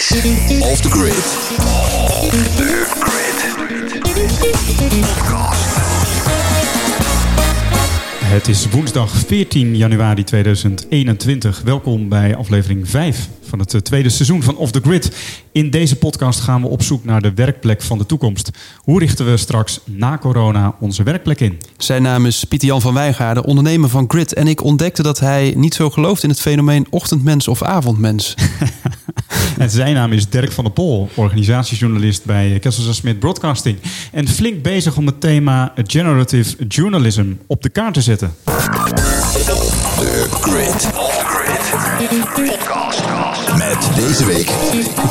Off the Grid. Off the Grid. Podcast. Het is woensdag 14 januari 2021. Welkom bij aflevering 5 van het eh, tweede seizoen van Off the Grid. In deze podcast gaan we op zoek naar de werkplek van de toekomst. Hoe richten we straks na corona onze werkplek in? Zijn naam is Pieter-Jan van Wijngaarden, ondernemer van Grid. En ik ontdekte dat hij niet zo gelooft in het fenomeen ochtendmens of avondmens. En zijn naam is Dirk van der Pol, organisatiejournalist bij Kessels Smith Broadcasting. En flink bezig om het thema generative journalism op de kaart te zetten. The Grid. Met deze week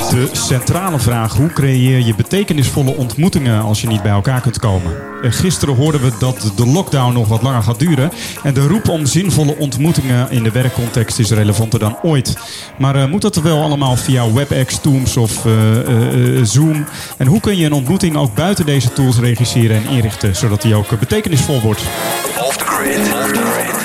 De centrale vraag: hoe creëer je betekenisvolle ontmoetingen als je niet bij elkaar kunt komen? Eh, Gisteren hoorden we dat de lockdown nog wat langer gaat duren. En de roep om zinvolle ontmoetingen in de werkcontext is relevanter dan ooit. Maar eh, moet dat wel allemaal via WebEx, Teams of eh, Zoom? En hoe kun je een ontmoeting ook buiten deze tools regisseren en inrichten, zodat die ook betekenisvol wordt? Off the Grid. Off the Grid.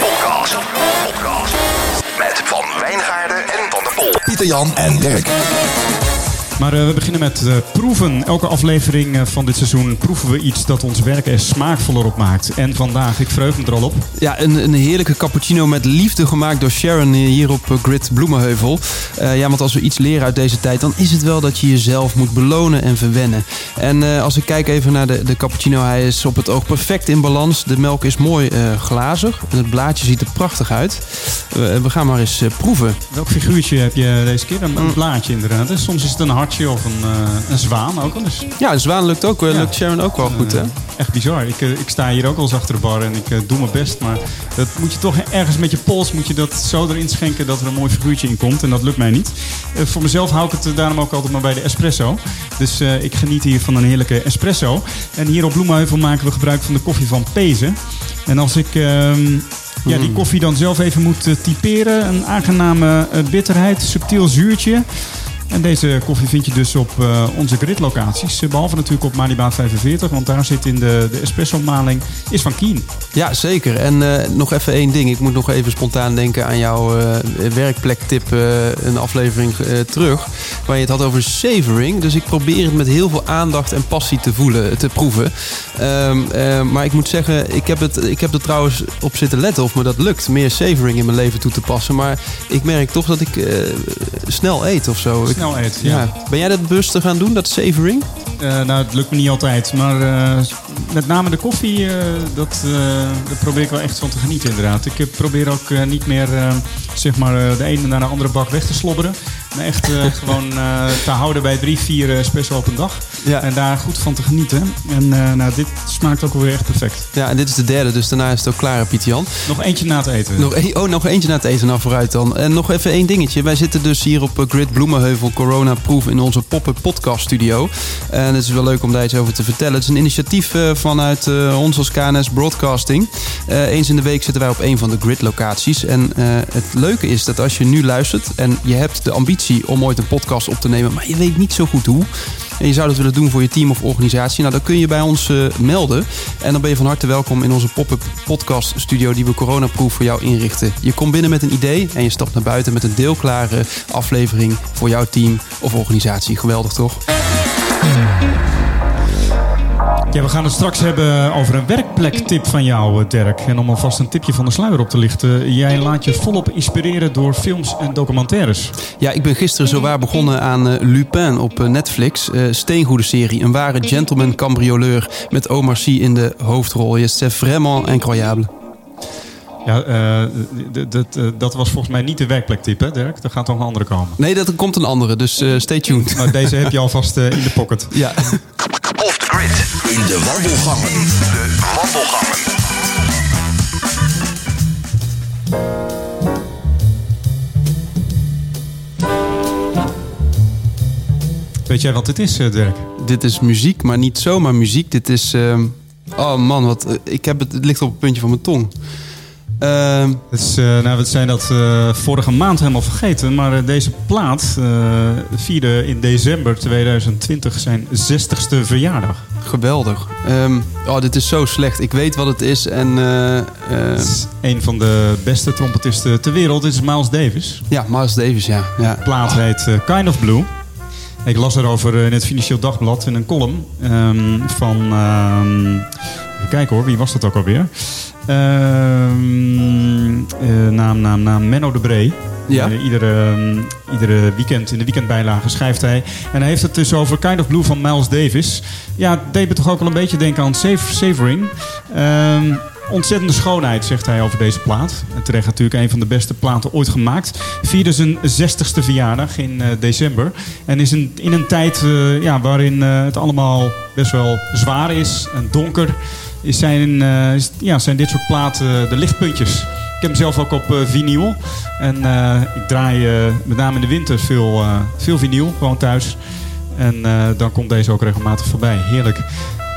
Pieter Jan en Dirk. Maar eh, we beginnen met eh, proeven. Elke aflevering eh, van dit seizoen proeven we iets dat ons werk er smaakvoller op maakt. En vandaag, ik vreug me er al op. Ja, een, een heerlijke cappuccino met liefde gemaakt door Sharon hier op Grid Bloemenheuvel. Ja, want als we iets leren uit deze tijd, dan is het wel dat je jezelf moet belonen en verwennen. En als ik kijk even naar de, de cappuccino, hij is op het oog perfect in balans. De melk is mooi glazig en het blaadje ziet er prachtig uit. We, we gaan maar eens proeven. Welk figuurtje heb je deze keer? Een, een blaadje inderdaad. Soms is het een hartje of een, eh, een zwaan ook wel eens. Ja, een zwaan lukt ook, eh, lukt Sharon ook wel goed, hè? Echt bizar. Ik, eh, ik sta hier ook al eens achter de bar en ik eh, doe mijn best. Maar dat moet je toch ergens met je pols moet je dat zo erin schenken dat er een mooi figuurtje in komt. En dat lukt mij niet. Eh, voor mezelf hou ik het eh, daarom ook altijd maar bij de espresso. Dus eh, ik geniet hier van een heerlijke espresso. En hier op Bloemenheuvel maken we gebruik van de koffie van Pezen. En als ik ehm, ja, die koffie dan zelf even moet eh, typeren. Een aangename eh, bitterheid, subtiel zuurtje. En deze koffie vind je dus op eh, onze gridlocaties. Eh, Behalve natuurlijk op Malibaat 45, want daar zit in de, de espresso-maling, is van Kien. Ja, zeker. En eh, nog even één ding. Ik moet nog even spontaan denken aan jouw eh, werkplektip, een aflevering terug. Waar je het had over savoring. Dus ik probeer het met heel veel aandacht en passie te voelen, te proeven. Ehm, eh, maar ik moet zeggen, ik heb, het, ik heb er trouwens op zitten letten of me dat lukt. Meer savoring in mijn leven toe te passen. Maar ik merk toch dat ik snel eet of zo. Ja. Ben jij dat bewust te gaan doen, dat savoring? Eh, nou, het lukt me niet altijd, maar eh, met name de koffie, eh, dat, daar probeer ik wel echt van te genieten inderdaad. Ik probeer ook niet meer zeg maar, de ene naar de andere bak weg te slobberen. Maar echt gewoon te houden bij drie, vier espresso op een dag. Ja. En daar goed van te genieten. En nou, dit smaakt ook weer echt perfect. Ja, en dit is de derde, dus daarna is het ook klaar, Piet Jan. Nog eentje na het eten. Nog, een- oh, nog eentje na het eten, nou vooruit dan. En nog even één dingetje. Wij zitten dus hier op Grid Bloemenheuvel Corona Proof in onze pop-up podcast studio. En het is wel leuk om daar iets over te vertellen. Het is een initiatief eh, vanuit eh, ons als KNS Broadcasting. Eh, eens in de week zitten wij op een van de Grid locaties. En het leuke is dat als je nu luistert en je hebt de ambitie om ooit een podcast op te nemen, maar je weet niet zo goed hoe. En je zou dat willen doen voor je team of organisatie. Nou, dan kun je bij ons melden. En dan ben je van harte welkom in onze pop-up podcast studio die we coronaproof voor jou inrichten. Je komt binnen met een idee en je stapt naar buiten met een deelklare aflevering voor jouw team of organisatie. Geweldig toch? Ja, we gaan het straks hebben over een werkplektip van jou, eh, Dirk. En om alvast een tipje van de sluier op te lichten. Jij laat je volop inspireren door films en documentaires. Ja, ik ben gisteren zowaar begonnen aan eh, Lupin op eh, Netflix. Eh steengoede serie. Een ware gentleman cambrioleur met Omar Sy in de hoofdrol. Je c'est vraiment incroyable. Ja, eh, d- dat was volgens mij niet de werkplektip, hè, Dirk? Er gaat toch een andere komen. Nee, dat komt een andere, dus eh, stay tuned. Maar deze heb je alvast eh, in de pocket. Ja. Off the Grid. In de wandelgangen. De wandelgangen. Weet jij wat dit is, eh, Dirk? Dit is muziek, maar niet zomaar muziek. Dit is. ehm, oh man, wat, eh, ik heb het, het ligt op het puntje van mijn tong. Ehm, Het is, eh, nou, we zijn dat eh, vorige maand helemaal vergeten. Maar eh, deze plaat vierde in december 2020 zijn 60ste verjaardag. geweldig. Ehm, oh, dit is zo slecht. Ik weet wat het is. En eh, eh, Het is een van de beste trompetisten ter wereld. Dit is Miles Davis. ja, Miles Davis, ja. ja. De plaat heet Kind of Blue. Ik las erover in het Financieel Dagblad in een column ehm, van... kijken hoor, wie was dat ook alweer? Ehm, eh, naam, naam, naam. Menno de Bree. Ja. Eh, iedere, ehm, iedere weekend in de weekendbijlage schrijft hij. En hij heeft het dus over Kind of Blue van Miles Davis. Ja, het deed me toch ook wel een beetje denken aan Sav- Savoring. Ehm, ontzettende schoonheid, zegt hij over deze plaat. En terecht natuurlijk een van de beste platen ooit gemaakt. Vierde zijn 60ste verjaardag in eh, december. En is een, in een tijd ja, waarin het allemaal best wel zwaar is en donker. Is zijn, eh, ja, zijn dit soort platen de lichtpuntjes. Ik heb hem zelf ook op eh, vinyl. En eh, ik draai met name in de winter veel, veel vinyl, gewoon thuis. En dan komt deze ook regelmatig voorbij. Heerlijk.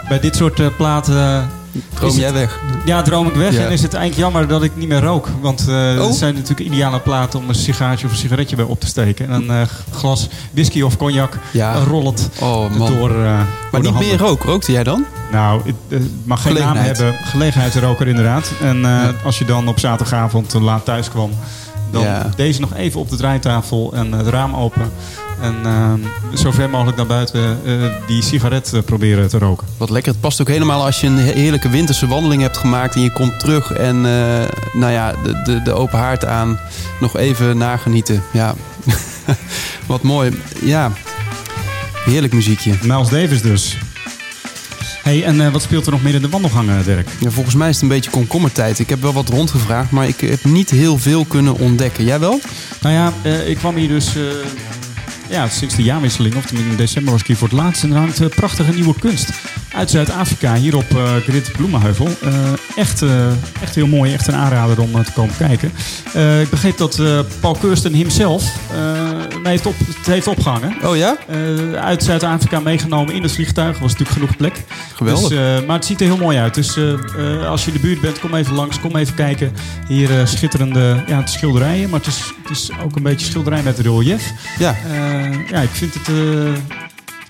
Bij dit soort platen Droom het- jij weg? ja, droom ik weg. Ja. En is het eigenlijk jammer dat ik niet meer rook. Want Oh. het zijn natuurlijk ideale platen om een sigaartje of een sigaretje bij op te steken. En een eh, glas whisky of cognac Ja. rollend Oh man. door, eh, maar door niet handen. meer rook. Rookte jij dan? Nou, het mag geen naam Gelegenheid. hebben. Gelegenheidsroker inderdaad. En Ja. als je dan op zaterdagavond laat thuis kwam... dan Ja. deze nog even op de draaitafel en het raam open. En eh, zo ver mogelijk naar buiten eh, die sigaret eh, proberen te roken. Wat lekker. Het past ook helemaal als je een he- heerlijke winterse wandeling hebt gemaakt en je komt terug en eh, nou ja, de, de, de open haard aan. Nog even nagenieten. Ja, wat mooi. Ja, heerlijk muziekje. Miles Davis dus. Hey, en eh, wat speelt er nog meer in de wandelgangen, Dirk? Ja, volgens mij is het een beetje komkommertijd. Ik heb wel wat rondgevraagd, maar ik heb niet heel veel kunnen ontdekken. Jij wel? Nou ja, eh, ik kwam hier dus eh, ja, sinds de jaarwisseling, of tenminste in december was ik hier voor het laatst. En er hangt prachtige nieuwe kunst uit Zuid-Afrika, hier op eh Grit Bloemenheuvel. Eh, echt, eh, echt heel mooi, echt een aanrader om te komen kijken. Ik begreep dat Paul Kirsten himself heeft op, het heeft opgehangen. Oh ja? Uit Zuid-Afrika meegenomen in het vliegtuig. Was natuurlijk genoeg plek. Geweldig. Dus, maar het ziet er heel mooi uit. Dus als je in de buurt bent, kom even langs. Kom even kijken. Hier schitterende ja, het schilderijen. Maar het is, het is ook een beetje schilderij met relief. Ja. Ja, ik vind het,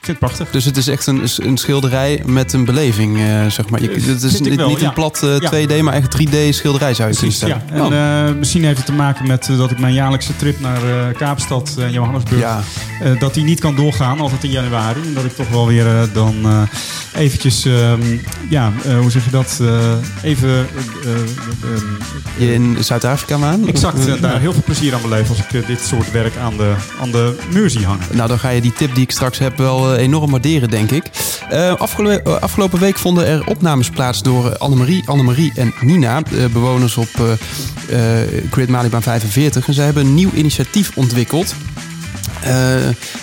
vind het prachtig. Dus het is echt een, een schilderij met een beleving, eh, zeg maar. Je, het is niet, wel, niet ja. een plat eh, Ja. 2D, maar echt 3D schilderij zou je Precies, kunnen ja. stellen. En Oh. eh, misschien heeft het te maken met eh, dat ik mijn jaarlijkse trip naar eh, Kaapstad en Johannesburg... eh, dat die niet kan doorgaan, altijd in januari. En dat ik toch wel weer eh, dan eh, eventjes, ehm, ja, eh, hoe zeg je dat, eh, even... eh, eh, eh, Je in Zuid-Afrika maan? Exact, eh, daar heel veel plezier aan beleven als ik eh, dit soort werk aan de, aan de muur zie hangen. Nou, dan ga je die tip die ik straks heb wel eh, enorm waarderen, denk ik. Eh, afgelo- eh, afgelopen week vonden er opnames plaats door eh, Annemarie, Annemarie en Nina, bewoners op Grid Malibaan 45. En zij hebben een nieuw initiatief ontwikkeld. Eh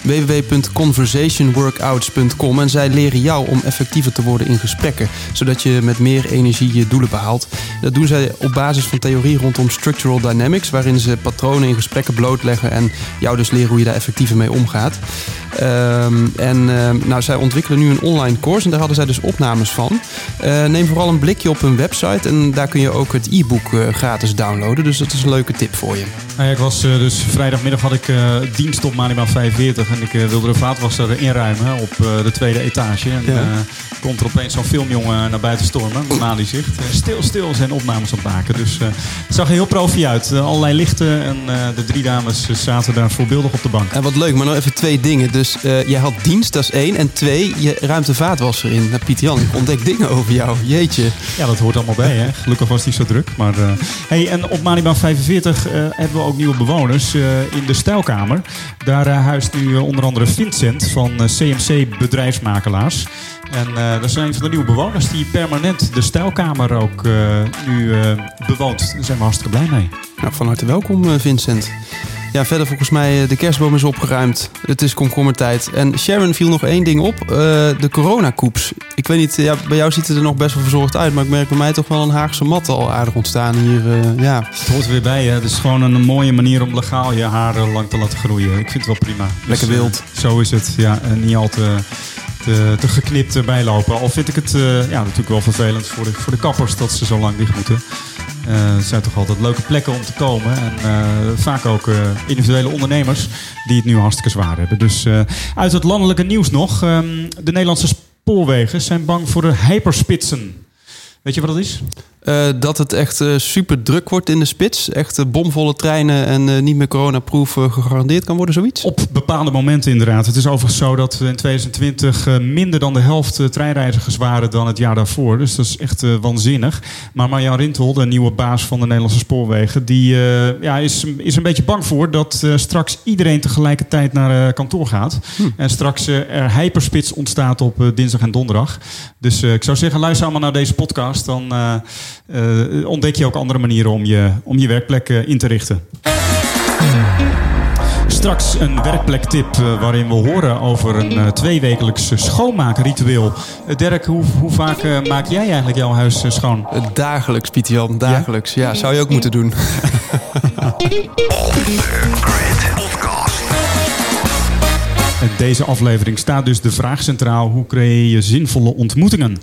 www.conversationworkouts.com en zij leren jou om effectiever te worden in gesprekken, zodat je met meer energie je doelen behaalt. Dat doen zij op basis van theorie rondom structural dynamics, waarin ze patronen in gesprekken blootleggen en jou dus leren hoe je daar effectiever mee omgaat. Ehm, en ehm, nou, zij ontwikkelen nu een online course en daar hadden zij dus opnames van. Eh, neem vooral een blikje op hun website en daar kun je ook het e-book eh, gratis downloaden. Dus dat is een leuke tip voor je. Nou ja, ik was eh, dus vrijdagmiddag had ik eh, dienst op Malibaan 45 en ik eh, wilde de vaatwasser inruimen op de tweede etage. En Ja. komt er opeens zo'n filmjongen naar buiten stormen, Mali zicht. Stil, stil zijn opnames aan het maken. Dus het zag er heel profi uit. Allerlei lichten en de drie dames zaten daar voorbeeldig op de bank. En wat leuk, maar nog even twee dingen. Dus jij had dienst, dat is één. En twee, je ruimt de vaatwasser in. Nou, Pieter Jan, ik ontdek dingen over jou. Jeetje. Ja, dat hoort allemaal bij, hè. Gelukkig was het niet zo druk. Maar, hey, en op Malibaan 45 eh, hebben we ook nieuwe bewoners eh, in de stijlkamer. Daar eh, huist nu eh, onder andere Vincent van CMC Bedrijfsmakelaars. En dat is een van de nieuwe bewoners die permanent de stijlkamer ook nu bewoont. Daar zijn we hartstikke blij mee. Nou, van harte welkom, Vincent. Ja, verder volgens mij eh, de kerstboom is opgeruimd. Het is komkommertijd. En Sharon viel nog één ding op. eh, de coronakoeps. Ik weet niet, ja, bij jou ziet het er nog best wel verzorgd uit. Maar ik merk bij mij toch wel een Haagse mat al aardig ontstaan hier. eh, ja. Het hoort er weer bij, hè. Het is gewoon een mooie manier om legaal je haren lang te laten groeien. Ik vind het wel prima. Lekker eh, wild. zo is het, ja. En niet al te, te, te geknipt erbij lopen. Al vind ik het eh, ja, natuurlijk wel vervelend voor de, voor de kappers dat ze zo lang dicht moeten. Eh, het zijn toch altijd leuke plekken om te komen. En eh, vaak ook eh, individuele ondernemers die het nu hartstikke zwaar hebben. Dus uit het landelijke nieuws nog. ehm, de Nederlandse spoorwegen zijn bang voor de hyperspitsen. Weet je wat dat is? Uh, dat het echt uh, super druk wordt in de spits. Echt uh, bomvolle treinen en niet meer coronaproof gegarandeerd kan worden, zoiets? Op bepaalde momenten inderdaad. Het is overigens zo dat in 2020 minder dan de helft treinreizigers waren dan het jaar daarvoor. Dus dat is echt waanzinnig. Maar Marjan Rintel, de nieuwe baas van de Nederlandse spoorwegen, die ja, is, is een beetje bang voor dat straks iedereen tegelijkertijd naar kantoor gaat. Hm. En straks er hyperspits ontstaat op dinsdag en donderdag. Dus ik zou zeggen, luister allemaal naar deze podcast. Dan uh, ontdek je ook andere manieren om je, om je werkplek uh, in te richten. Straks een werkplektip uh, waarin we horen over een tweewekelijks schoonmaakritueel. Dirk, hoe, hoe vaak maak jij eigenlijk jouw huis schoon? Dagelijks, Pieter Jan, dagelijks. Ja? ja, zou je ook moeten doen. Deze aflevering staat dus de vraag centraal: hoe creëer je zinvolle ontmoetingen?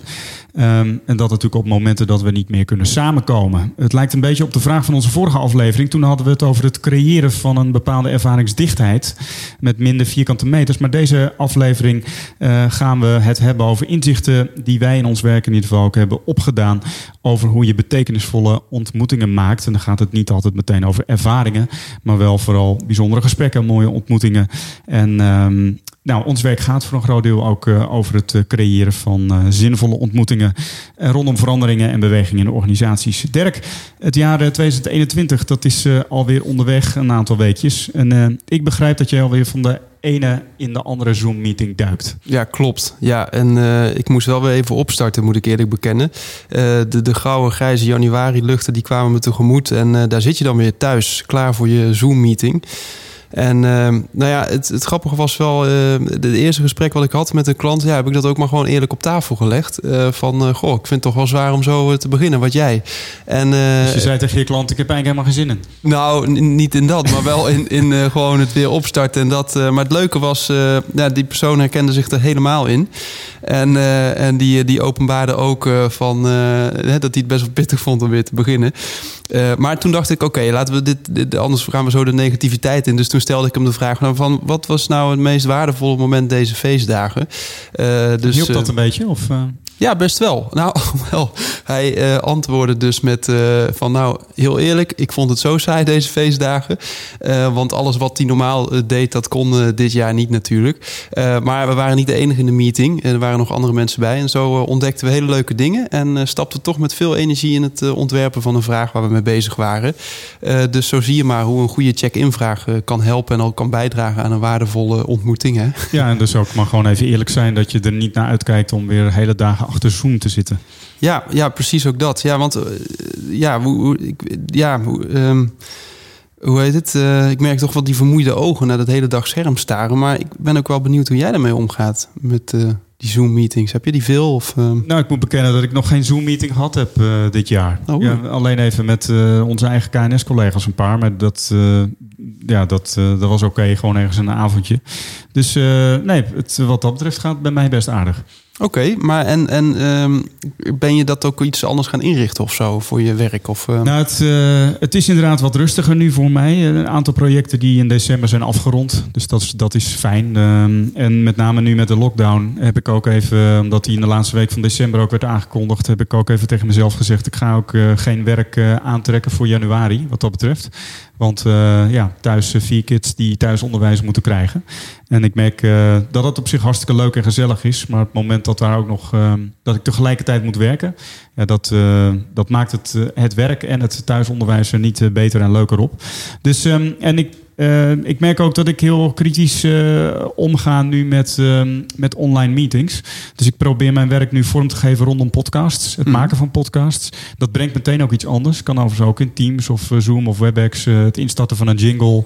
Um, en dat natuurlijk op momenten dat we niet meer kunnen samenkomen. Het lijkt een beetje op de vraag van onze vorige aflevering. Toen hadden we het over het creëren van een bepaalde ervaringsdichtheid met minder vierkante meters. Maar deze aflevering uh, gaan we het hebben over inzichten die wij in ons werk in ieder geval ook hebben opgedaan. Over hoe je betekenisvolle ontmoetingen maakt. En dan gaat het niet altijd meteen over ervaringen, maar wel vooral bijzondere gesprekken, mooie ontmoetingen. En um, nou, ons werk gaat voor een groot deel ook uh, over het uh, creëren van uh, zinvolle ontmoetingen rondom veranderingen en bewegingen in organisaties. Dirk, het jaar 2021, dat is alweer onderweg een aantal weekjes. En ik begrijp dat jij alweer van de ene in de andere Zoom-meeting duikt. Ja, klopt. Ja, en ik moest wel weer even opstarten, moet ik eerlijk bekennen. de, de gouden, grijze januari-luchten die kwamen me tegemoet. En daar zit je dan weer thuis, klaar voor je Zoom-meeting. En uh, nou ja, het, het, grappige was wel, uh, de eerste gesprek wat ik had met een klant, ja, heb ik dat ook maar gewoon eerlijk op tafel gelegd. Uh, van, uh, goh, ik vind het toch wel zwaar om zo te beginnen, wat jij. En, dus je zei tegen je klant, ik heb eigenlijk helemaal geen zin in. Nou, niet in dat, maar wel in, in gewoon het weer opstarten. En dat, maar het leuke was, ja, die persoon herkende zich er helemaal in. En, en die, die openbaarde ook van, dat hij het best wel pittig vond om weer te beginnen. maar toen dacht ik, oké, laten we dit, dit, anders gaan we zo de negativiteit in. Dus toen stelde ik hem de vraag van wat was nou het meest waardevolle moment deze feestdagen? Uh, dus, Hielp dat eh, een beetje? Of, uh... Ja, best wel. Nou, wel. Hij uh, antwoordde dus met uh, van nou, heel eerlijk, ik vond het zo saai deze feestdagen. Uh, want alles wat hij normaal deed, dat kon dit jaar niet natuurlijk. maar we waren niet de enige in de meeting. Er waren nog andere mensen bij. En zo ontdekten we hele leuke dingen. En stapten toch met veel energie in het ontwerpen van een vraag waar we mee bezig waren. dus zo zie je maar hoe een goede check-in vraag kan helpen en ook kan bijdragen aan een waardevolle ontmoeting. Hè? Ja, en dus ook maar gewoon even eerlijk zijn dat je er niet naar uitkijkt om weer hele dagen achter Zoom te zitten. Ja, ja precies ook dat. Ja, want uh, ja, hoe, ik, ja hoe, um, hoe heet het? Uh, ik merk toch wel die vermoeide ogen na dat hele dag scherm staren. Maar ik ben ook wel benieuwd hoe jij daarmee omgaat met uh, die Zoom-meetings. Heb je die veel? Of, uh... Nou, ik moet bekennen dat ik nog geen Zoom-meeting gehad heb dit jaar. Oh, ja, alleen even met onze eigen KNS-collega's een paar. Maar dat, ja, dat, dat was oké, gewoon ergens een avondje. Dus nee, het, wat dat betreft gaat het bij mij best aardig. Oké, maar en, en um, ben je dat ook iets anders gaan inrichten of zo voor je werk? Of, uh... Nou, het, uh, het is inderdaad wat rustiger nu voor mij. Een aantal projecten die in december zijn afgerond. Dus dat is, dat is fijn. Um, en met name nu met de lockdown heb ik ook even, omdat die in de laatste week van december ook werd aangekondigd, heb ik ook even tegen mezelf gezegd: ik ga ook uh, geen werk aantrekken voor januari, wat dat betreft. Want ja, thuis vier kids die thuis onderwijs moeten krijgen. En ik merk dat het op zich hartstikke leuk en gezellig is. Maar het moment dat daar ook nog uh, dat ik tegelijkertijd moet werken. Ja, dat, dat maakt het, het werk en het thuisonderwijs er niet beter en leuker op. Dus um, en ik uh, ik merk ook dat ik heel kritisch uh, omga nu met, uh, met online meetings. Dus ik probeer mijn werk nu vorm te geven rondom podcasts. Het mm. maken van podcasts. Dat brengt meteen ook iets anders. Kan overigens ook in Teams of Zoom of WebEx. het instarten van een jingle.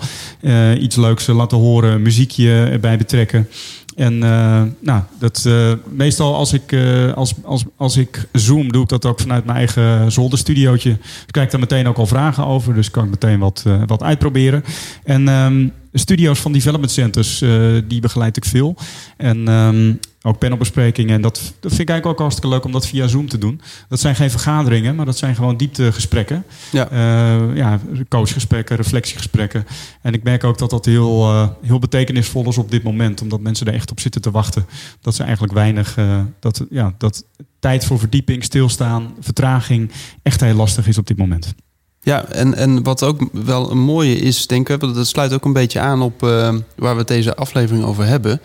iets leuks laten horen. Muziekje erbij betrekken. En uh, nou, dat, uh, meestal als ik, uh, als, als, als ik zoom, doe ik dat ook vanuit mijn eigen zolderstudiootje. Dus krijg daar meteen ook al vragen over. Dus kan ik meteen wat, wat uitproberen. En um, studio's van development centers, die begeleid ik veel. En um, ook panelbesprekingen. En dat, dat vind ik eigenlijk ook hartstikke leuk om dat via Zoom te doen. Dat zijn geen vergaderingen, maar dat zijn gewoon dieptegesprekken. Ja. Uh, ja, coachgesprekken, reflectiegesprekken. En ik merk ook dat dat heel, uh, heel betekenisvol is op dit moment. Omdat mensen er echt op zitten te wachten. Dat ze eigenlijk weinig... Uh, dat, ja, dat tijd voor verdieping, stilstaan, vertraging... echt heel lastig is op dit moment. Ja, en, en wat ook wel een mooie is, denk ik, dat sluit ook een beetje aan op waar we het deze aflevering over hebben.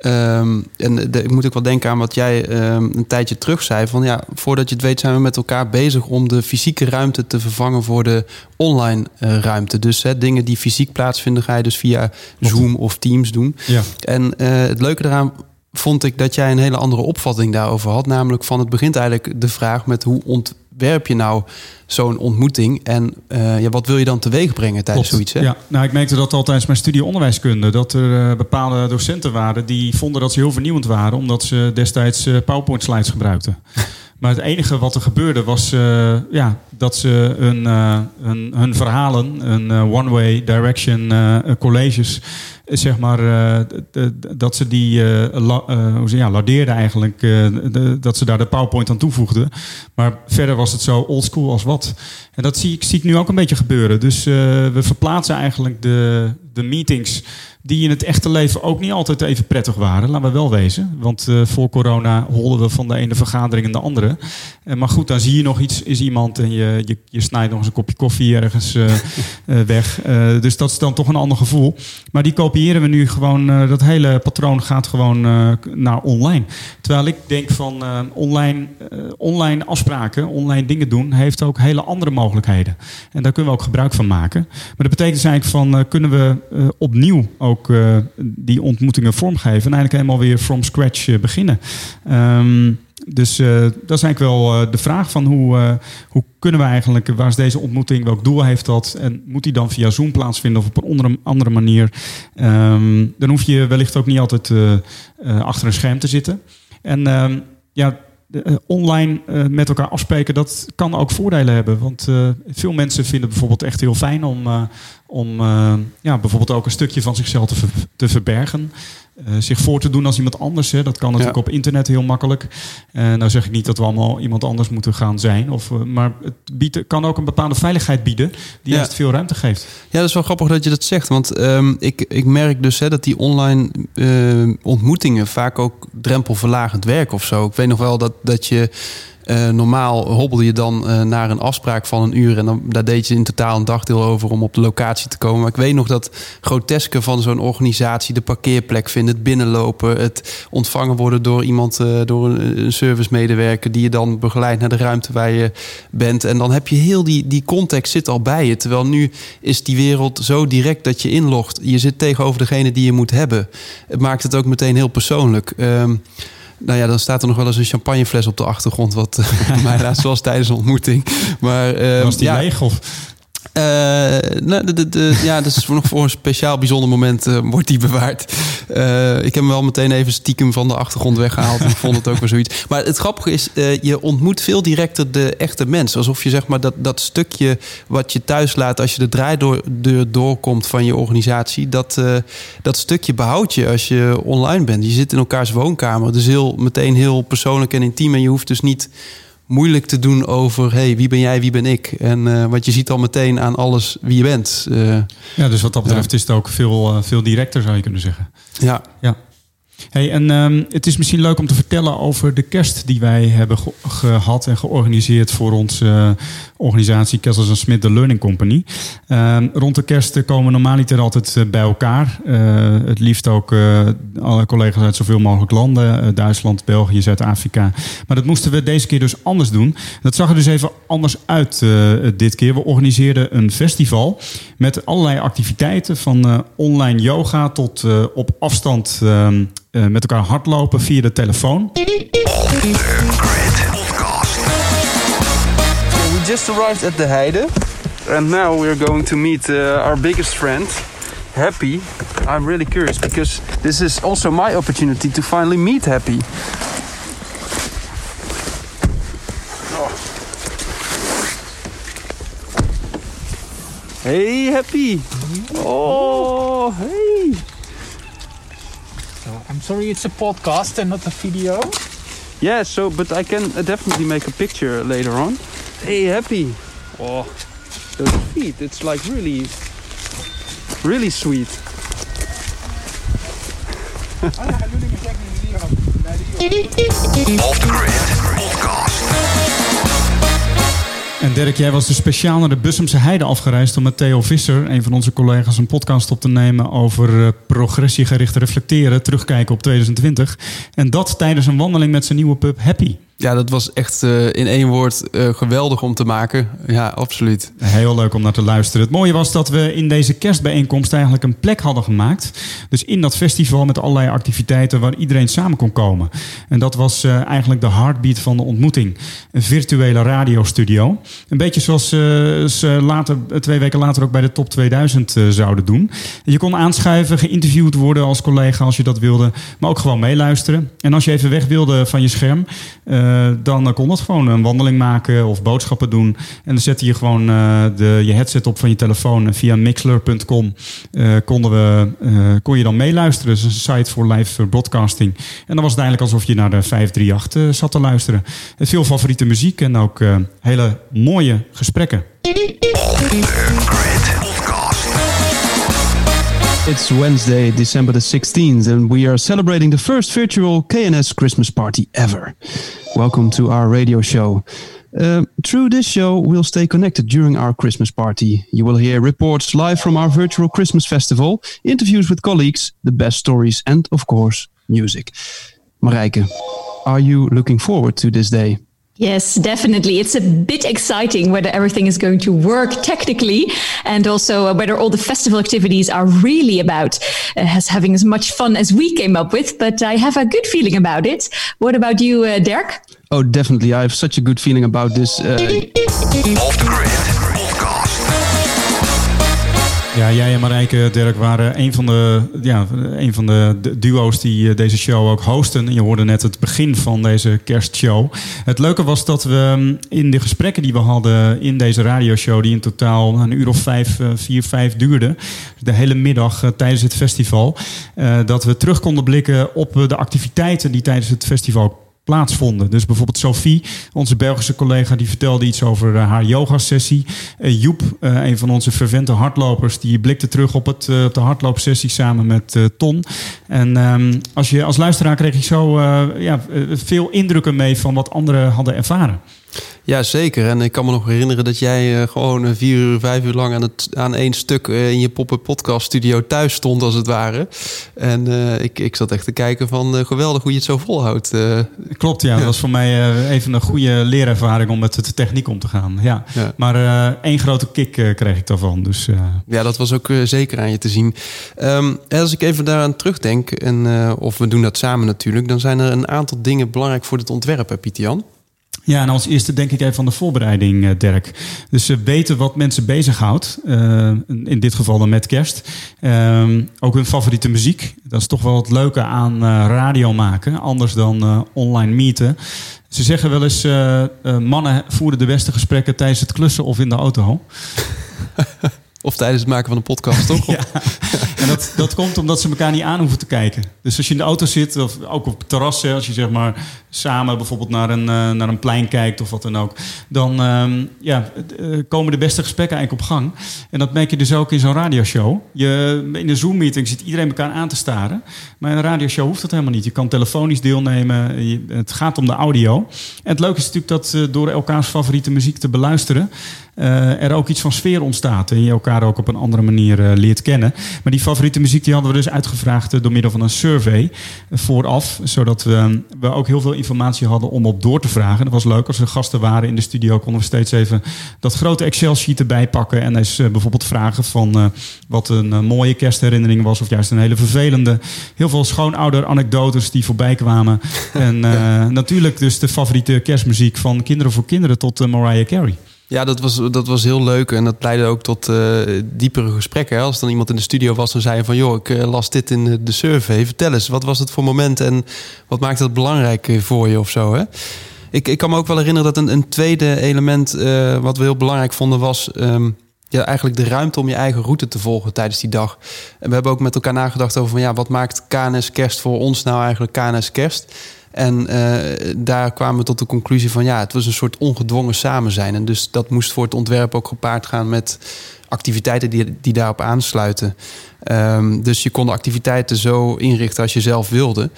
Um, en de, ik moet ook wel denken aan wat jij um, een tijdje terug zei. Van ja, voordat je het weet zijn we met elkaar bezig om de fysieke ruimte te vervangen voor de online uh, ruimte. Dus hè, dingen die fysiek plaatsvinden, ga je dus via Zoom of Teams doen. Ja. En uh, het leuke eraan vond ik dat jij een hele andere opvatting daarover had. Namelijk van het begint eigenlijk de vraag met hoe ontwerp je nou zo'n ontmoeting en uh, ja, wat wil je dan teweeg brengen tijdens Klopt. zoiets? Hè? Ja, nou, ik merkte dat al tijdens mijn studie onderwijskunde. Dat er uh, bepaalde docenten waren die vonden dat ze heel vernieuwend waren, omdat ze destijds uh, PowerPoint slides gebruikten. Maar het enige wat er gebeurde was uh, ja, dat ze hun, uh, hun, verhalen, hun uh, one-way direction colleges, zeg maar, dat ze die hoe ze, ja, lardeerden eigenlijk, de, dat ze daar de PowerPoint aan toevoegden. Maar verder was het zo old school als wat. En dat zie ik, zie ik nu ook een beetje gebeuren. Dus we verplaatsen eigenlijk de, de meetings die in het echte leven ook niet altijd even prettig waren, laten we wel wezen. Want uh, voor corona holden we van de ene vergadering in de andere. Uh, maar goed, dan zie je nog iets, is iemand en je, je, je snijdt nog eens een kopje koffie ergens uh, weg. dus dat is dan toch een ander gevoel. Maar die kopiëren we nu gewoon, dat hele patroon gaat gewoon naar online. Terwijl ik denk van online, online afspraken, online dingen doen, heeft ook hele andere mogelijkheden. En daar kunnen we ook gebruik van maken. Maar dat betekent dus eigenlijk van, kunnen we opnieuw ook uh, die ontmoetingen vormgeven. En eigenlijk helemaal weer from scratch uh, beginnen. Um, dus dat is eigenlijk wel de vraag van hoe, hoe kunnen we eigenlijk, waar is deze ontmoeting, welk doel heeft dat? En moet die dan via Zoom plaatsvinden of op een andere, manier? Um, dan hoef je wellicht ook niet altijd achter een scherm te zitten. En um, ja, online met elkaar afspreken, dat kan ook voordelen hebben. Want veel mensen vinden bijvoorbeeld echt heel fijn om, om ja, bijvoorbeeld ook een stukje van zichzelf te, ver, te verbergen. zich voor te doen als iemand anders. Hè. Dat kan natuurlijk ja. op internet heel makkelijk. nou zeg ik niet dat we allemaal iemand anders moeten gaan zijn. Of, maar het biedt, kan ook een bepaalde veiligheid bieden die ja. juist veel ruimte geeft. Ja, dat is wel grappig dat je dat zegt. Want um, ik, ik merk dus hè, dat die online ontmoetingen vaak ook drempelverlagend werken of zo. Ik weet nog wel dat, dat je uh, normaal hobbelde je dan uh, naar een afspraak van een uur. En dan, daar deed je in totaal een dagdeel over om op de locatie te komen. Maar ik weet nog dat groteske van zo'n organisatie, de parkeerplek vinden, het binnenlopen, het ontvangen worden door iemand, uh, door een, servicemedewerker die je dan begeleidt naar de ruimte waar je bent. En dan heb je heel die, die context zit al bij je. Terwijl nu is die wereld zo direct dat je inlogt. Je zit tegenover degene die je moet hebben. Het maakt het ook meteen heel persoonlijk. Um, nou ja, dan staat er nog wel eens een champagnefles op de achtergrond. Wat uh, mij laatst was tijdens een ontmoeting. Maar, uh, was die ja, leeg of... Uh, nou, de, de, de, ja, dat is nog voor een speciaal bijzonder moment uh, wordt die bewaard. Uh, ik heb hem wel meteen even stiekem van de achtergrond weggehaald. ik vond het ook wel zoiets. Maar het grappige is, je ontmoet veel directer de echte mens. Alsof je zeg maar dat, dat stukje wat je thuis laat als je de draaideur doorkomt van je organisatie. Dat, dat stukje behoud je als je online bent. Je zit in elkaars woonkamer. Dus heel, meteen heel persoonlijk en intiem. En je hoeft dus niet moeilijk te doen over hey, wie ben jij, wie ben ik. En uh, want je ziet al meteen aan alles wie je bent. Uh, ja, dus wat dat betreft ja. is het ook veel, uh, veel directer, zou je kunnen zeggen. Ja. ja. Hey, en um, het is misschien leuk om te vertellen over de kerst die wij hebben ge gehad en georganiseerd voor onze uh, organisatie Kessels Smith, de Learning Company. Um, rond de kerst komen we normaliter altijd uh, bij elkaar. Uh, het liefst ook alle collega's uit zoveel mogelijk landen. Duitsland, België, Zuid-Afrika. Maar dat moesten we deze keer dus anders doen. Dat zag er dus even anders uit dit keer. We organiseerden een festival met allerlei activiteiten. Van online yoga tot op afstand... Um, uh, met elkaar hardlopen via de telefoon. We just arrived at the Heide. And now we're going to meet uh, our biggest friend, Happy. I'm really curious because this is also my opportunity to finally meet Happy. Oh. Hey, Happy. Oh, hey. So I'm sorry, it's a podcast and not a video. Yeah, so but I can uh, definitely make a picture later on. Hey, happy. Oh, those feet. It's like really, really sweet. Off the Grid Podcast. En Dirk, jij was dus speciaal naar de Bussumse Heide afgereisd om met Theo Visser, een van onze collega's, een podcast op te nemen over eh, progressiegericht reflecteren, terugkijken op 2020. En dat tijdens een wandeling met zijn nieuwe pub Happy. Ja, dat was echt uh, in één woord uh, geweldig om te maken. Ja, absoluut. Heel leuk om naar te luisteren. Het mooie was dat we in deze kerstbijeenkomst eigenlijk een plek hadden gemaakt. Dus in dat festival met allerlei activiteiten waar iedereen samen kon komen. En dat was uh, eigenlijk de heartbeat van de ontmoeting. Een virtuele radiostudio. Een beetje zoals ze later, twee weken later ook bij de Top 2000 zouden doen. Je kon aanschuiven, geïnterviewd worden als collega als je dat wilde. Maar ook gewoon meeluisteren. En als je even weg wilde van je scherm... Uh, dan kon dat gewoon een wandeling maken of boodschappen doen. En dan zette je gewoon uh, de, je headset op van je telefoon. Via mixler.com uh, konden we, kon je dan meeluisteren. Dus een site voor live broadcasting. En dan was het eigenlijk alsof je naar de 538 zat te luisteren. Veel favoriete muziek en ook hele mooie gesprekken. It's Wednesday, December the 16th, and we are celebrating the first virtual KNS Christmas party ever. Welcome to our radio show. Uh, through this show, we'll stay connected during our Christmas party. You will hear reports live from our virtual Christmas festival, interviews with colleagues, the best stories, and of course, music. Marijke, are you looking forward to this day? Yes, definitely. It's a bit exciting whether everything is going to work technically and also uh, whether all the festival activities are really about uh, having as much fun as we came up with. But I have a good feeling about it. What about you, uh, Dirk? Oh, definitely. I have such a good feeling about this. Uh, Ja, jij en Marijke, Dirk, waren een van de, ja, een van de duo's die eh, deze show ook hosten. Je hoorde net het begin van deze kerstshow. Het leuke was dat we mm, in de gesprekken die we hadden in deze radioshow... die in totaal een uur of vijf, eh, vier, vijf duurde... de hele middag eh, tijdens het festival... dat we terug konden blikken op de activiteiten die tijdens het festival plaatsvonden. Dus bijvoorbeeld Sophie, onze Belgische collega, die vertelde iets over uh, haar yogasessie. Uh, Joep, uh, een van onze fervente hardlopers, die blikte terug op, het, op de hardloopsessie samen met Ton. En um, als, je, als luisteraar kreeg je zo ja, veel indrukken mee van wat anderen hadden ervaren. Ja, zeker. En ik kan me nog herinneren dat jij uh, gewoon vier uur, vijf uur lang aan, het, aan één stuk uh, in je poppen podcast studio thuis stond, als het ware. En uh, ik, ik zat echt te kijken van geweldig hoe je het zo volhoudt. Klopt, ja. Dat was voor mij even een goede leerervaring om met de techniek om te gaan. Ja. ja. Maar één grote kick kreeg ik daarvan. Dus, Ja, dat was ook zeker aan je te zien. Um, als ik even daaraan terugdenk, en, of we doen dat samen natuurlijk, dan zijn er een aantal dingen belangrijk voor het ontwerp, Pieter Jan. Ja, en als eerste denk ik even van de voorbereiding, uh, Dirk. Dus weten wat mensen bezighoudt. Uh, in dit geval dan met kerst. Ehm, ook hun favoriete muziek. Dat is toch wel het leuke aan uh, radio maken. Anders dan online meeten. Ze zeggen wel eens, mannen voeren de beste gesprekken tijdens het klussen of in de auto. Of tijdens het maken van een podcast, toch? ja. En dat, dat komt omdat ze elkaar niet aan hoeven te kijken. Dus als je in de auto zit, of ook op het terras, als je zeg maar samen bijvoorbeeld naar een, uh, naar een plein kijkt of wat dan ook, dan uh, ja, uh, komen de beste gesprekken eigenlijk op gang. En dat merk je dus ook in zo'n radioshow. Je, in een Zoom-meeting zit iedereen elkaar aan te staren. Maar in een radioshow hoeft dat helemaal niet. Je kan telefonisch deelnemen. Je, het gaat om de audio. En het leuke is natuurlijk dat uh, door elkaars favoriete muziek te beluisteren, er ook iets van sfeer ontstaat. En je elkaar ook op een andere manier uh, leert kennen. Maar die favoriete muziek die hadden we dus uitgevraagd uh, door middel van een survey vooraf. Zodat we, we ook heel veel informatie hadden om op door te vragen. Dat was leuk. Als er gasten waren in de studio konden we steeds even dat grote Excel-sheet erbij pakken. En eens bijvoorbeeld vragen van wat een mooie kerstherinnering was. Of juist een hele vervelende. Heel veel schoonouder anekdotes die voorbij kwamen. en natuurlijk dus de favoriete kerstmuziek van Kinderen voor Kinderen tot Mariah Carey. Ja, dat was, dat was heel leuk. En dat leidde ook tot uh, diepere gesprekken. Als dan iemand in de studio was en zei van... joh, ik uh, las dit in de survey. Vertel eens, wat was het voor moment en wat maakte het belangrijk voor je of zo? Hè? Ik, ik kan me ook wel herinneren dat een, een tweede element... Wat we heel belangrijk vonden was... Um, ja, eigenlijk de ruimte om je eigen route te volgen tijdens die dag. En we hebben ook met elkaar nagedacht over van ja, wat maakt KNS Kerst voor ons nou eigenlijk KNS Kerst? En uh, daar kwamen we tot de conclusie van ja, het was een soort ongedwongen samen zijn. En dus dat moest voor het ontwerp ook gepaard gaan met activiteiten die, die daarop aansluiten. Um, dus je kon de activiteiten zo inrichten als je zelf wilde.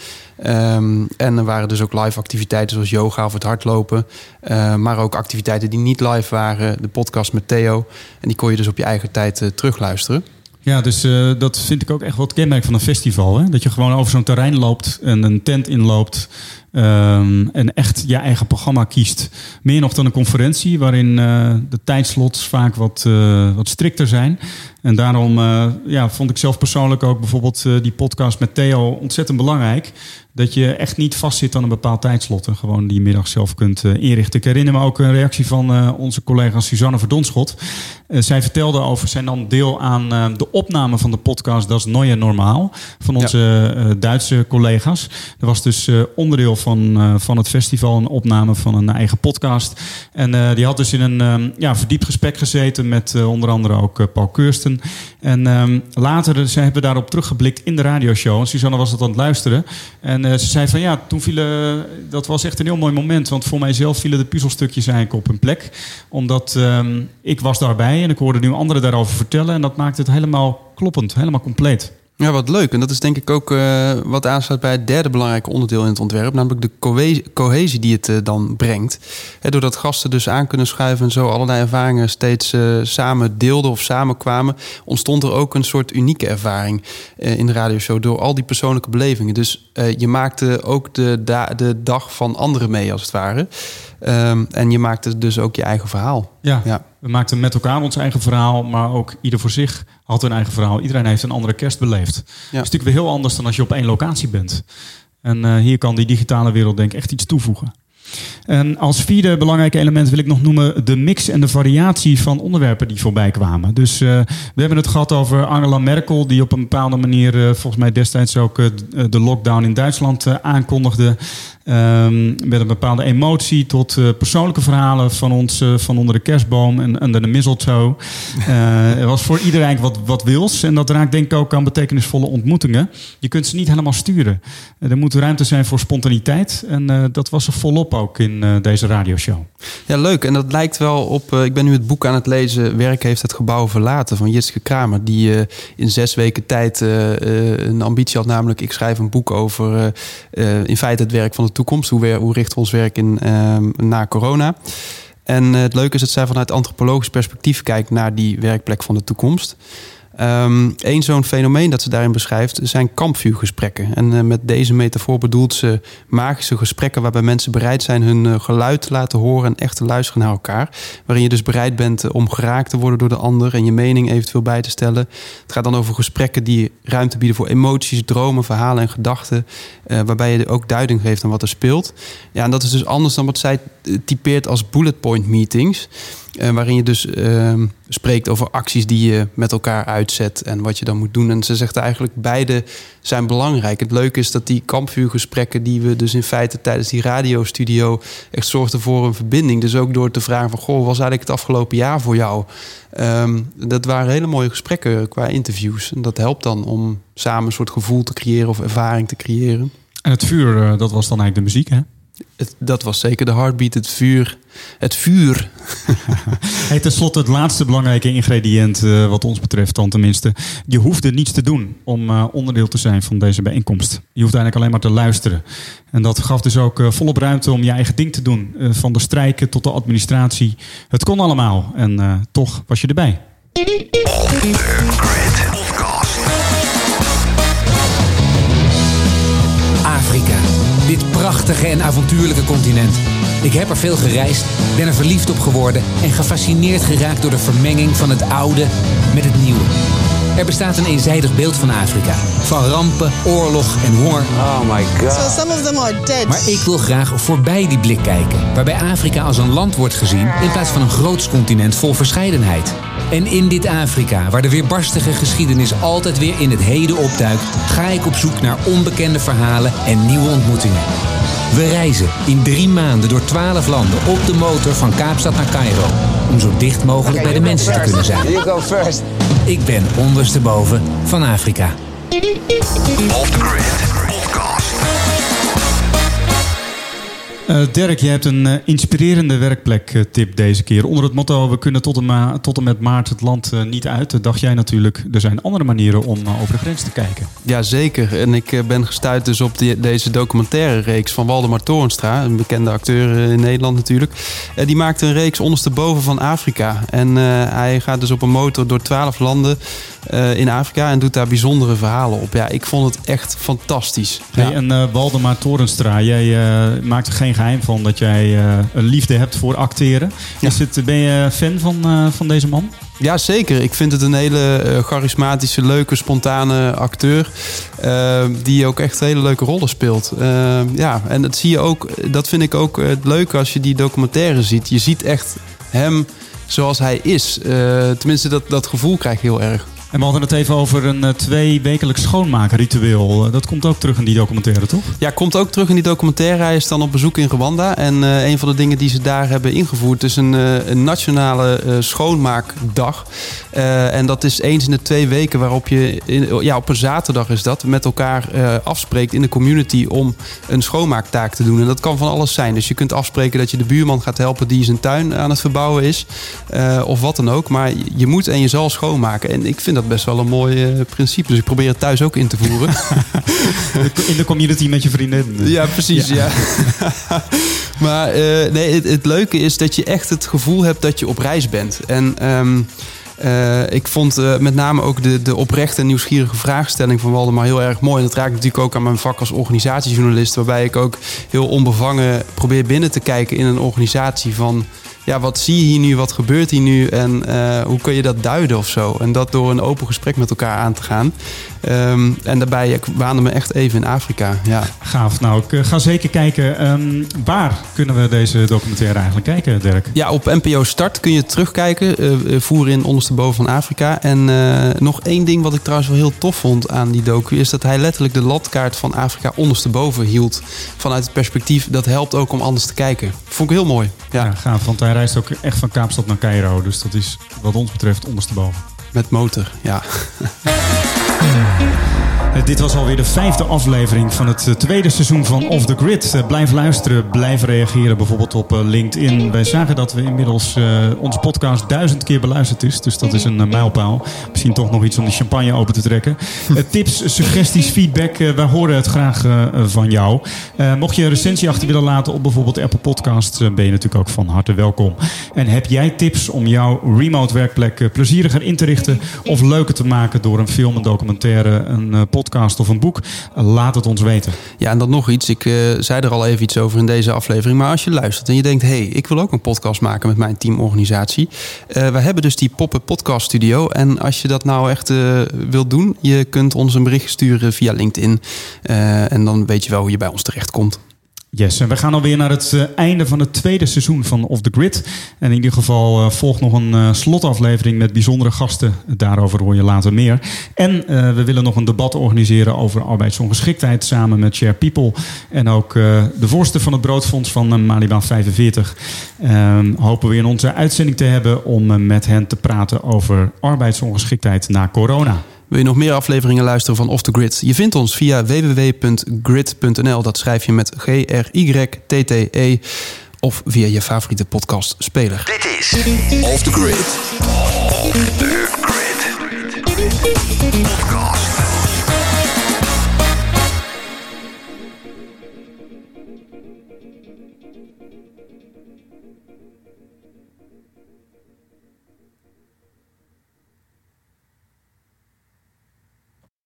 Um, en er waren dus ook live activiteiten zoals yoga of het hardlopen. Uh, maar ook activiteiten die niet live waren. De podcast met Theo. En die kon je dus op je eigen tijd uh, terugluisteren. Ja, dus uh, dat vind ik ook echt wat kenmerk van een festival. Hè? Dat je gewoon over zo'n terrein loopt en een tent inloopt. Um, en echt je eigen programma kiest. Meer nog dan een conferentie, waarin uh, de tijdslots vaak wat, uh, wat strikter zijn. En daarom uh, ja, vond ik zelf persoonlijk ook bijvoorbeeld die podcast met Theo ontzettend belangrijk. Dat je echt niet vastzit aan een bepaald tijdslot en gewoon die middag zelf kunt inrichten. Ik herinner me ook een reactie van onze collega Suzanne Verdonschot. zij vertelde over zijn dan deel aan de opname van de podcast Dat is Neue Normaal. Van onze ja. Duitse collega's. Er was dus onderdeel van, van het festival een opname van een eigen podcast. En die had dus in een um, ja, verdiept gesprek gezeten met onder andere ook Paul Keursten. En um, later, ze hebben daarop teruggeblikt in de radioshow. En Suzanne was dat aan het luisteren. En ze zei van ja, toen vielen, dat was echt een heel mooi moment. Want voor mijzelf vielen de puzzelstukjes eigenlijk op hun plek. Omdat um, ik was daarbij en ik hoorde nu anderen daarover vertellen. En dat maakte het helemaal kloppend, helemaal compleet. Ja, wat leuk. En dat is denk ik ook uh, wat aansluit bij het derde belangrijke onderdeel in het ontwerp, namelijk de cohesie, die het uh, dan brengt. He, doordat gasten dus aan kunnen schuiven en zo allerlei ervaringen steeds uh, samen deelden of samenkwamen, ontstond er ook een soort unieke ervaring in de radioshow door al die persoonlijke belevingen. Dus je maakte ook de, de dag van anderen mee, als het ware. Um, en je maakte dus ook je eigen verhaal. Ja, ja, we maakten met elkaar ons eigen verhaal, maar ook ieder voor zich had een eigen verhaal. Iedereen heeft een andere kerst beleefd. Ja. Dat is natuurlijk weer heel anders dan als je op één locatie bent. En uh, hier kan die digitale wereld denk ik echt iets toevoegen. En als vierde belangrijke element wil ik nog noemen de mix en de variatie van onderwerpen die voorbij kwamen. Dus uh, we hebben het gehad over Angela Merkel, die op een bepaalde manier uh, volgens mij destijds ook uh, de lockdown in Duitsland aankondigde. Um, met een bepaalde emotie tot uh, persoonlijke verhalen van ons uh, van onder de kerstboom en onder de mistletoe. Uh, er was voor iedereen wat, wat wils. En dat raakt denk ik ook aan betekenisvolle ontmoetingen. Je kunt ze niet helemaal sturen. er moet ruimte zijn voor spontaniteit. En dat was er volop ook in deze radioshow. Ja, leuk. En dat lijkt wel op... ik ben nu het boek aan het lezen... Werk heeft het gebouw verlaten van Jitske Kramer. Die in zes weken tijd een ambitie had. Namelijk, ik schrijf een boek over in feite het werk van de toekomst? Hoe, hoe richten we ons werk in uh, na corona? En uh, het leuke is dat zij vanuit antropologisch perspectief kijkt naar die werkplek van de toekomst. Eén zo'n fenomeen dat ze daarin beschrijft zijn kampvuurgesprekken. En uh, met deze metafoor bedoelt ze magische gesprekken waarbij mensen bereid zijn hun uh, geluid te laten horen en echt te luisteren naar elkaar. Waarin je dus bereid bent uh, om geraakt te worden door de ander en je mening eventueel bij te stellen. Het gaat dan over gesprekken die ruimte bieden voor emoties, dromen, verhalen en gedachten. waarbij je ook duiding geeft aan wat er speelt. Ja, en dat is dus anders dan wat zij typeert als bullet point meetings. Uh, waarin je dus uh, spreekt over acties die je met elkaar uitzet en wat je dan moet doen. En ze zegt eigenlijk beide zijn belangrijk. Het leuke is dat die kampvuurgesprekken die we dus in feite tijdens die radiostudio echt zorgden voor een verbinding. Dus ook door te vragen van goh, was eigenlijk het afgelopen jaar voor jou? Um, dat waren hele mooie gesprekken qua interviews. En dat helpt dan om samen een soort gevoel te creëren of ervaring te creëren. En het vuur, uh, dat was dan eigenlijk de muziek, hè? Het, dat was zeker de heartbeat, het vuur. Het vuur. hey, Ten slotte het laatste belangrijke ingrediënt uh, wat ons betreft dan tenminste. Je hoefde niets te doen om uh, onderdeel te zijn van deze bijeenkomst. Je hoeft eigenlijk alleen maar te luisteren. En dat gaf dus ook uh, volop ruimte om je eigen ding te doen. van de strijken tot de administratie. Het kon allemaal. En toch was je erbij. Dit prachtige en avontuurlijke continent. Ik heb er veel gereisd, ben er verliefd op geworden en gefascineerd geraakt door de vermenging van het oude met het nieuwe. Er bestaat een eenzijdig beeld van Afrika. Van rampen, oorlog en honger. Oh my god. So some of them are dead. Maar ik wil graag voorbij die blik kijken. Waarbij Afrika als een land wordt gezien in plaats van een groots continent vol verscheidenheid. En in dit Afrika, waar de weerbarstige geschiedenis altijd weer in het heden opduikt, ga ik op zoek naar onbekende verhalen en nieuwe ontmoetingen. We reizen in drie maanden door twaalf landen op de motor van Kaapstad naar Cairo. Om zo dicht mogelijk bij de mensen te kunnen zijn. You go first. Ik ben ondersteboven van Afrika. Off the Grid Uh, Dirk, je hebt een uh, inspirerende werkplek-tip deze keer. Onder het motto: We kunnen tot en, ma tot en met maart het land uh, niet uit. dacht jij natuurlijk, er zijn andere manieren om over de grens te kijken. Ja, zeker. En ik ben gestuurd dus op die, deze documentaire reeks van Waldemar Torenstra, een bekende acteur in Nederland natuurlijk. die maakte een reeks ondersteboven van Afrika. En hij gaat dus op een motor door twaalf landen in Afrika en doet daar bijzondere verhalen op. Ja, ik vond het echt fantastisch. Hey, ja. En Waldemar Torenstra, jij maakt geen geheim van dat jij uh, een liefde hebt voor acteren. Ja. Is het, ben je fan van, uh, van deze man? Ja, zeker. Ik vind het een hele uh, charismatische, leuke, spontane acteur. die ook echt hele leuke rollen speelt. ja, en dat zie je ook. Dat vind ik ook het leuke als je die documentaire ziet. Je ziet echt hem zoals hij is. tenminste, dat, dat gevoel krijg ik heel erg. En we hadden het even over een uh, twee wekelijks schoonmakenritueel. Uh, dat komt ook terug in die documentaire, toch? Ja, komt ook terug in die documentaire. Hij is dan op bezoek in Rwanda. En uh, een van de dingen die ze daar hebben ingevoerd... is een, een nationale schoonmaakdag. en dat is eens in de twee weken waarop je... In, ja, op een zaterdag is dat. Met elkaar afspreekt in de community om een schoonmaaktaak te doen. En dat kan van alles zijn. Dus je kunt afspreken dat je de buurman gaat helpen... die zijn tuin aan het verbouwen is. of wat dan ook. Maar je moet en je zal schoonmaken. En ik vind dat best wel een mooi uh, principe. Dus ik probeer het thuis ook in te voeren. in de community met je vriendin. Ja, precies. Ja. ja. maar uh, nee, het, het, leuke is dat je echt het gevoel hebt dat je op reis bent. En um, uh, ik vond uh, met name ook de, de oprechte en nieuwsgierige vraagstelling van Waldemar heel erg mooi. En dat raakt natuurlijk ook aan mijn vak als organisatiejournalist. Waarbij ik ook heel onbevangen probeer binnen te kijken in een organisatie van ja, wat zie je hier nu, wat gebeurt hier nu en uh, hoe kun je dat duiden of zo. En dat door een open gesprek met elkaar aan te gaan. Um, en daarbij, ik waande me echt even in Afrika. Ja. Gaaf. Nou, ik ga zeker kijken. Um, waar kunnen we deze documentaire eigenlijk kijken, Dirk? Ja, op NPO Start kun je terugkijken. Uh, voer in ondersteboven van Afrika. En uh, nog één ding wat ik trouwens wel heel tof vond aan die docu... is dat hij letterlijk de landkaart van Afrika ondersteboven hield. Vanuit het perspectief, dat helpt ook om anders te kijken. Vond ik heel mooi. Ja, ja gaaf. Want hij reist ook echt van Kaapstad naar Cairo. Dus dat is wat ons betreft ondersteboven. Met motor, ja. Mm-hmm. Dit was alweer de vijfde aflevering van het tweede seizoen van Off the Grid. Blijf luisteren, blijf reageren, bijvoorbeeld op LinkedIn. Wij zagen dat we inmiddels uh, onze podcast duizend keer beluisterd is. Dus dat is een uh, mijlpaal. Misschien toch nog iets om de champagne open te trekken. Uh, tips, suggesties, feedback, wij horen het graag van jou. mocht je een recensie achter willen laten op bijvoorbeeld Apple Podcasts, ben je natuurlijk ook van harte welkom. En heb jij tips om jouw remote werkplek plezieriger in te richten of leuker te maken door een film, een documentaire, een podcast? Podcast of een boek, laat het ons weten. Ja, en dan nog iets. Ik uh, zei er al even iets over in deze aflevering. Maar als je luistert en je denkt... hé, hey, ik wil ook een podcast maken met mijn teamorganisatie. Uh, we hebben dus die Poppen Podcast Studio. En als je dat nou echt uh, wilt doen... je kunt ons een bericht sturen via LinkedIn. en dan weet je wel hoe je bij ons terechtkomt. Yes, en we gaan alweer naar het uh, einde van het tweede seizoen van Off the Grid. En in ieder geval uh, volgt nog een uh, slotaflevering met bijzondere gasten. Daarover hoor je later meer. En we willen nog een debat organiseren over arbeidsongeschiktheid samen met Share People. En ook de voorste van het Broodfonds van Malibaan 45. Ehm, hopen we in onze uitzending te hebben om met hen te praten over arbeidsongeschiktheid na corona. Wil je nog meer afleveringen luisteren van Off the Grid? Je vindt ons via www.grid.nl. Dat schrijf je met G-R-Y-T-T-E. Of via je favoriete podcast speler. Dit is Off the Grid. Off the Grid. Podcast.